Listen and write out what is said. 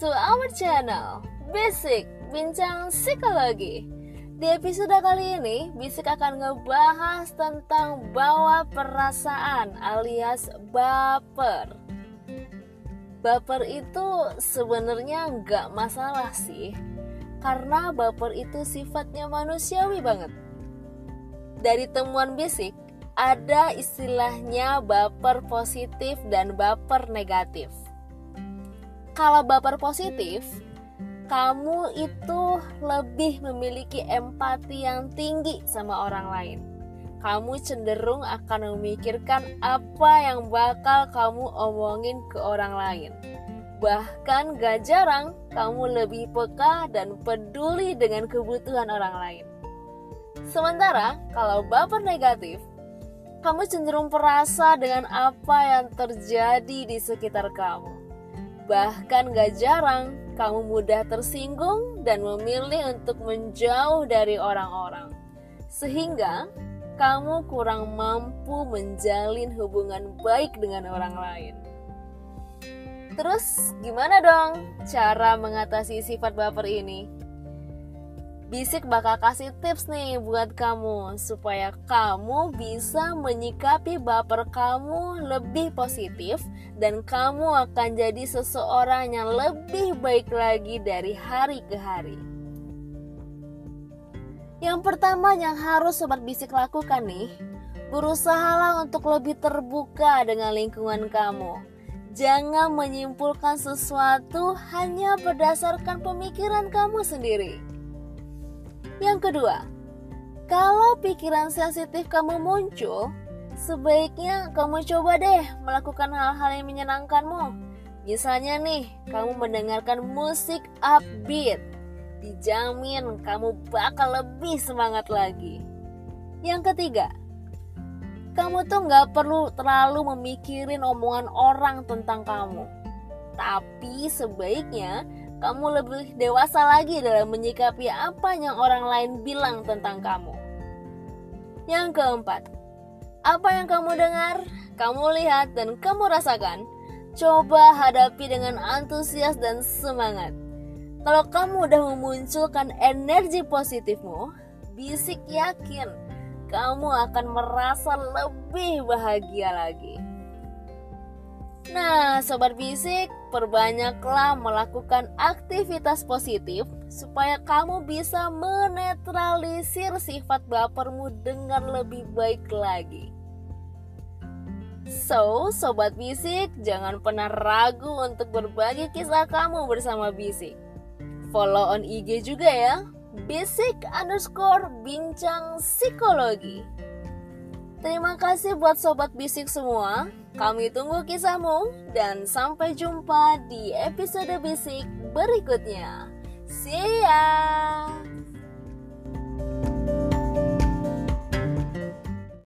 to our channel Basic Bincang Psikologi. Di episode kali ini Bisik akan ngebahas tentang bawa perasaan alias baper. Baper itu sebenarnya nggak masalah sih Karena baper itu sifatnya manusiawi banget. Dari temuan Bisik ada istilahnya baper positif dan baper negatif kalau baper positif, kamu itu lebih memiliki empati yang tinggi sama orang lain. Kamu cenderung akan memikirkan apa yang bakal kamu omongin ke orang lain. Bahkan gak jarang kamu lebih peka dan peduli dengan kebutuhan orang lain. Sementara kalau baper negatif, kamu cenderung perasa dengan apa yang terjadi di sekitar kamu Bahkan gak jarang kamu mudah tersinggung dan memilih untuk menjauh dari orang-orang. Sehingga kamu kurang mampu menjalin hubungan baik dengan orang lain. Terus gimana dong cara mengatasi sifat baper ini? Bisik bakal kasih tips nih buat kamu supaya kamu bisa menyikapi baper kamu lebih positif dan kamu akan jadi seseorang yang lebih baik lagi dari hari ke hari. Yang pertama yang harus sobat bisik lakukan nih, berusahalah untuk lebih terbuka dengan lingkungan kamu. Jangan menyimpulkan sesuatu hanya berdasarkan pemikiran kamu sendiri yang kedua, kalau pikiran sensitif kamu muncul, sebaiknya kamu coba deh melakukan hal-hal yang menyenangkanmu. Misalnya nih, kamu mendengarkan musik upbeat. Dijamin kamu bakal lebih semangat lagi. Yang ketiga, kamu tuh nggak perlu terlalu memikirin omongan orang tentang kamu. Tapi sebaiknya kamu lebih dewasa lagi dalam menyikapi apa yang orang lain bilang tentang kamu. Yang keempat, apa yang kamu dengar, kamu lihat, dan kamu rasakan, coba hadapi dengan antusias dan semangat. Kalau kamu udah memunculkan energi positifmu, bisik yakin kamu akan merasa lebih bahagia lagi. Nah, sobat bisik, perbanyaklah melakukan aktivitas positif supaya kamu bisa menetralisir sifat bapermu dengan lebih baik lagi. So, sobat bisik, jangan pernah ragu untuk berbagi kisah kamu bersama bisik. Follow on IG juga ya, bisik underscore bincang psikologi. Terima kasih buat sobat bisik semua kami tunggu kisahmu dan sampai jumpa di episode bisik berikutnya. Ya!